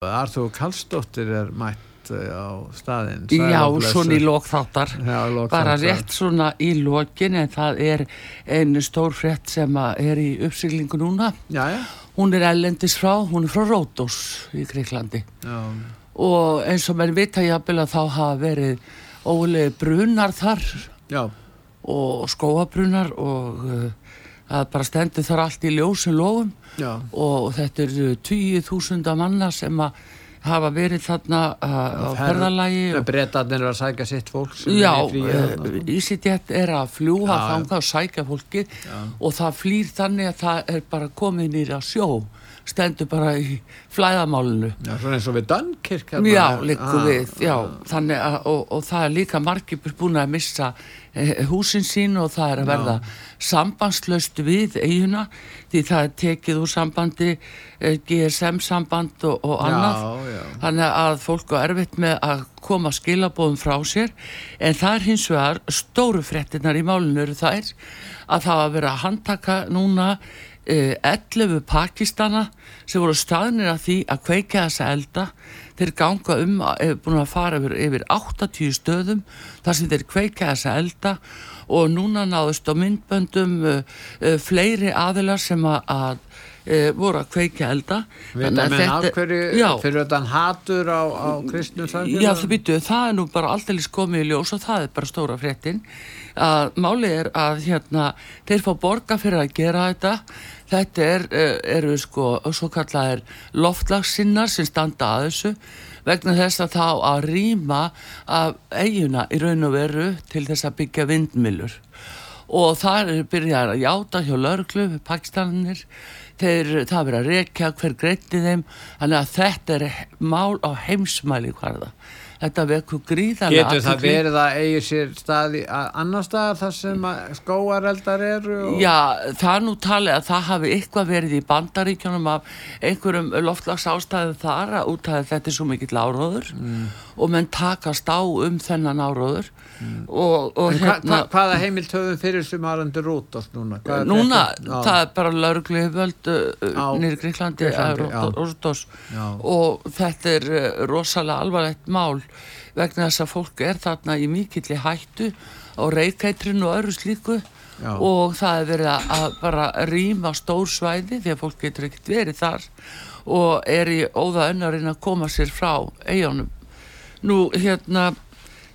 Arþúr Kallstóttir er mætt eh, á staðinn Já, svona í lokþáttar lok bara rétt svona í lokin en það er einu stór frétt sem er í uppsiglingu núna. Já, já. hún er ellendis frá, hún er frá Rótos í Greiklandi og eins og mér vita jápil að þá hafa verið ólega brunar þar já. og skóabrunar og það bara stendur þar allt í ljósum lofum og þetta eru 20.000 manna sem að hafa verið þarna uh, á ferðalagi breytanir að sækja sitt fólk já, Ísitjett er að fljúa þanga og sækja fólki já. og það flýr þannig að það er bara komið nýra sjó stendur bara í flæðamálinu. Já, svona eins og við Dunkirk Já, líku ah, við, já. ah, og, og það er líka margir búin að missa eh, húsin sín og það er að verða já. sambandslaust við eiguna því það er tekið úr sambandi eh, GSM samband og, og annað. já. þannig að fólk er erfitt með að koma skilabóðum frá sér en það er hins vegar stóru frettinnar í málunum eru þær að það að vera að handtaka núna 11 eh, Pakistana sem voru staðnir að því að kveika þessa elda. Þeir ganga um, hefur búin að fara yfir, yfir 80 stöðum þar sem þeir kveika þessa elda og núna náðust á myndböndum uh, uh, fleiri aðilar sem að, uh, voru að kveika elda. Veit að menn ákverju fyrir þetta hatur á, á kristnum samfélag? Já það byrju, það er nú bara alltaf komið í ljós og það er bara stóra fréttin. Að málið er að hérna þeir fá borga fyrir að gera þetta. Þetta er, eh, eru sko svo kallaðir loftlagssinnar sem standa að þessu. Vegna þess að þá að rýma af eiguna í raun og veru til þess að byggja vindmilur og það er byrjað að játa hjá lörglu, pakistanir. Þeir, það verið að rekja hver greitti þeim. Þannig að þetta er mál á heimsmæli hvarða þetta vekur gríðarlega Getur það verið að eigi sér staði annar staðar þar sem skóareldar eru? Og... Já, það er nú talið að það hafi eitthvað verið í bandaríkjónum af einhverjum loftlags ástæðu þar að útæða þetta er svo mikill áróður mm. og menn takast á um þennan áróður mm. og, og hérna hva, Hvaða heimilt höfum fyrir sem aðrandur Rótos núna? Núna, það er bara laurugli völd nýri Gríklandi og þetta er uh, rosalega alvarlegt mál vegna þess að fólk er þarna í mikill hættu á reykætrinu og öru slíku. Já. og það er verið að bara rýma stór svæði því að fólk getur ekkert verið þar og er í óða önnarinn að koma sér frá eigunum nú hérna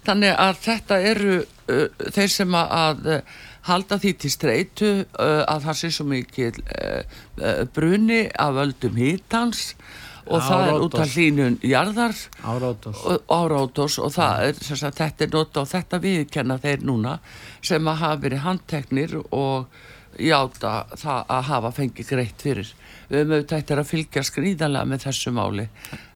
þannig að þetta eru uh, þeir sem að, að uh, halda því til streitu uh, að það sé svo mikið uh, uh, bruni af öldum hítans og á það er út af hlínun jarðar. Árátos. Og það er sagt, þetta er nota og þetta viðkenna þeir núna sem að hafa verið handteknir og játa það að hafa fengið greitt fyrir. Við höfum auðvitað eftir að fylgja skrýðanlega með þessu máli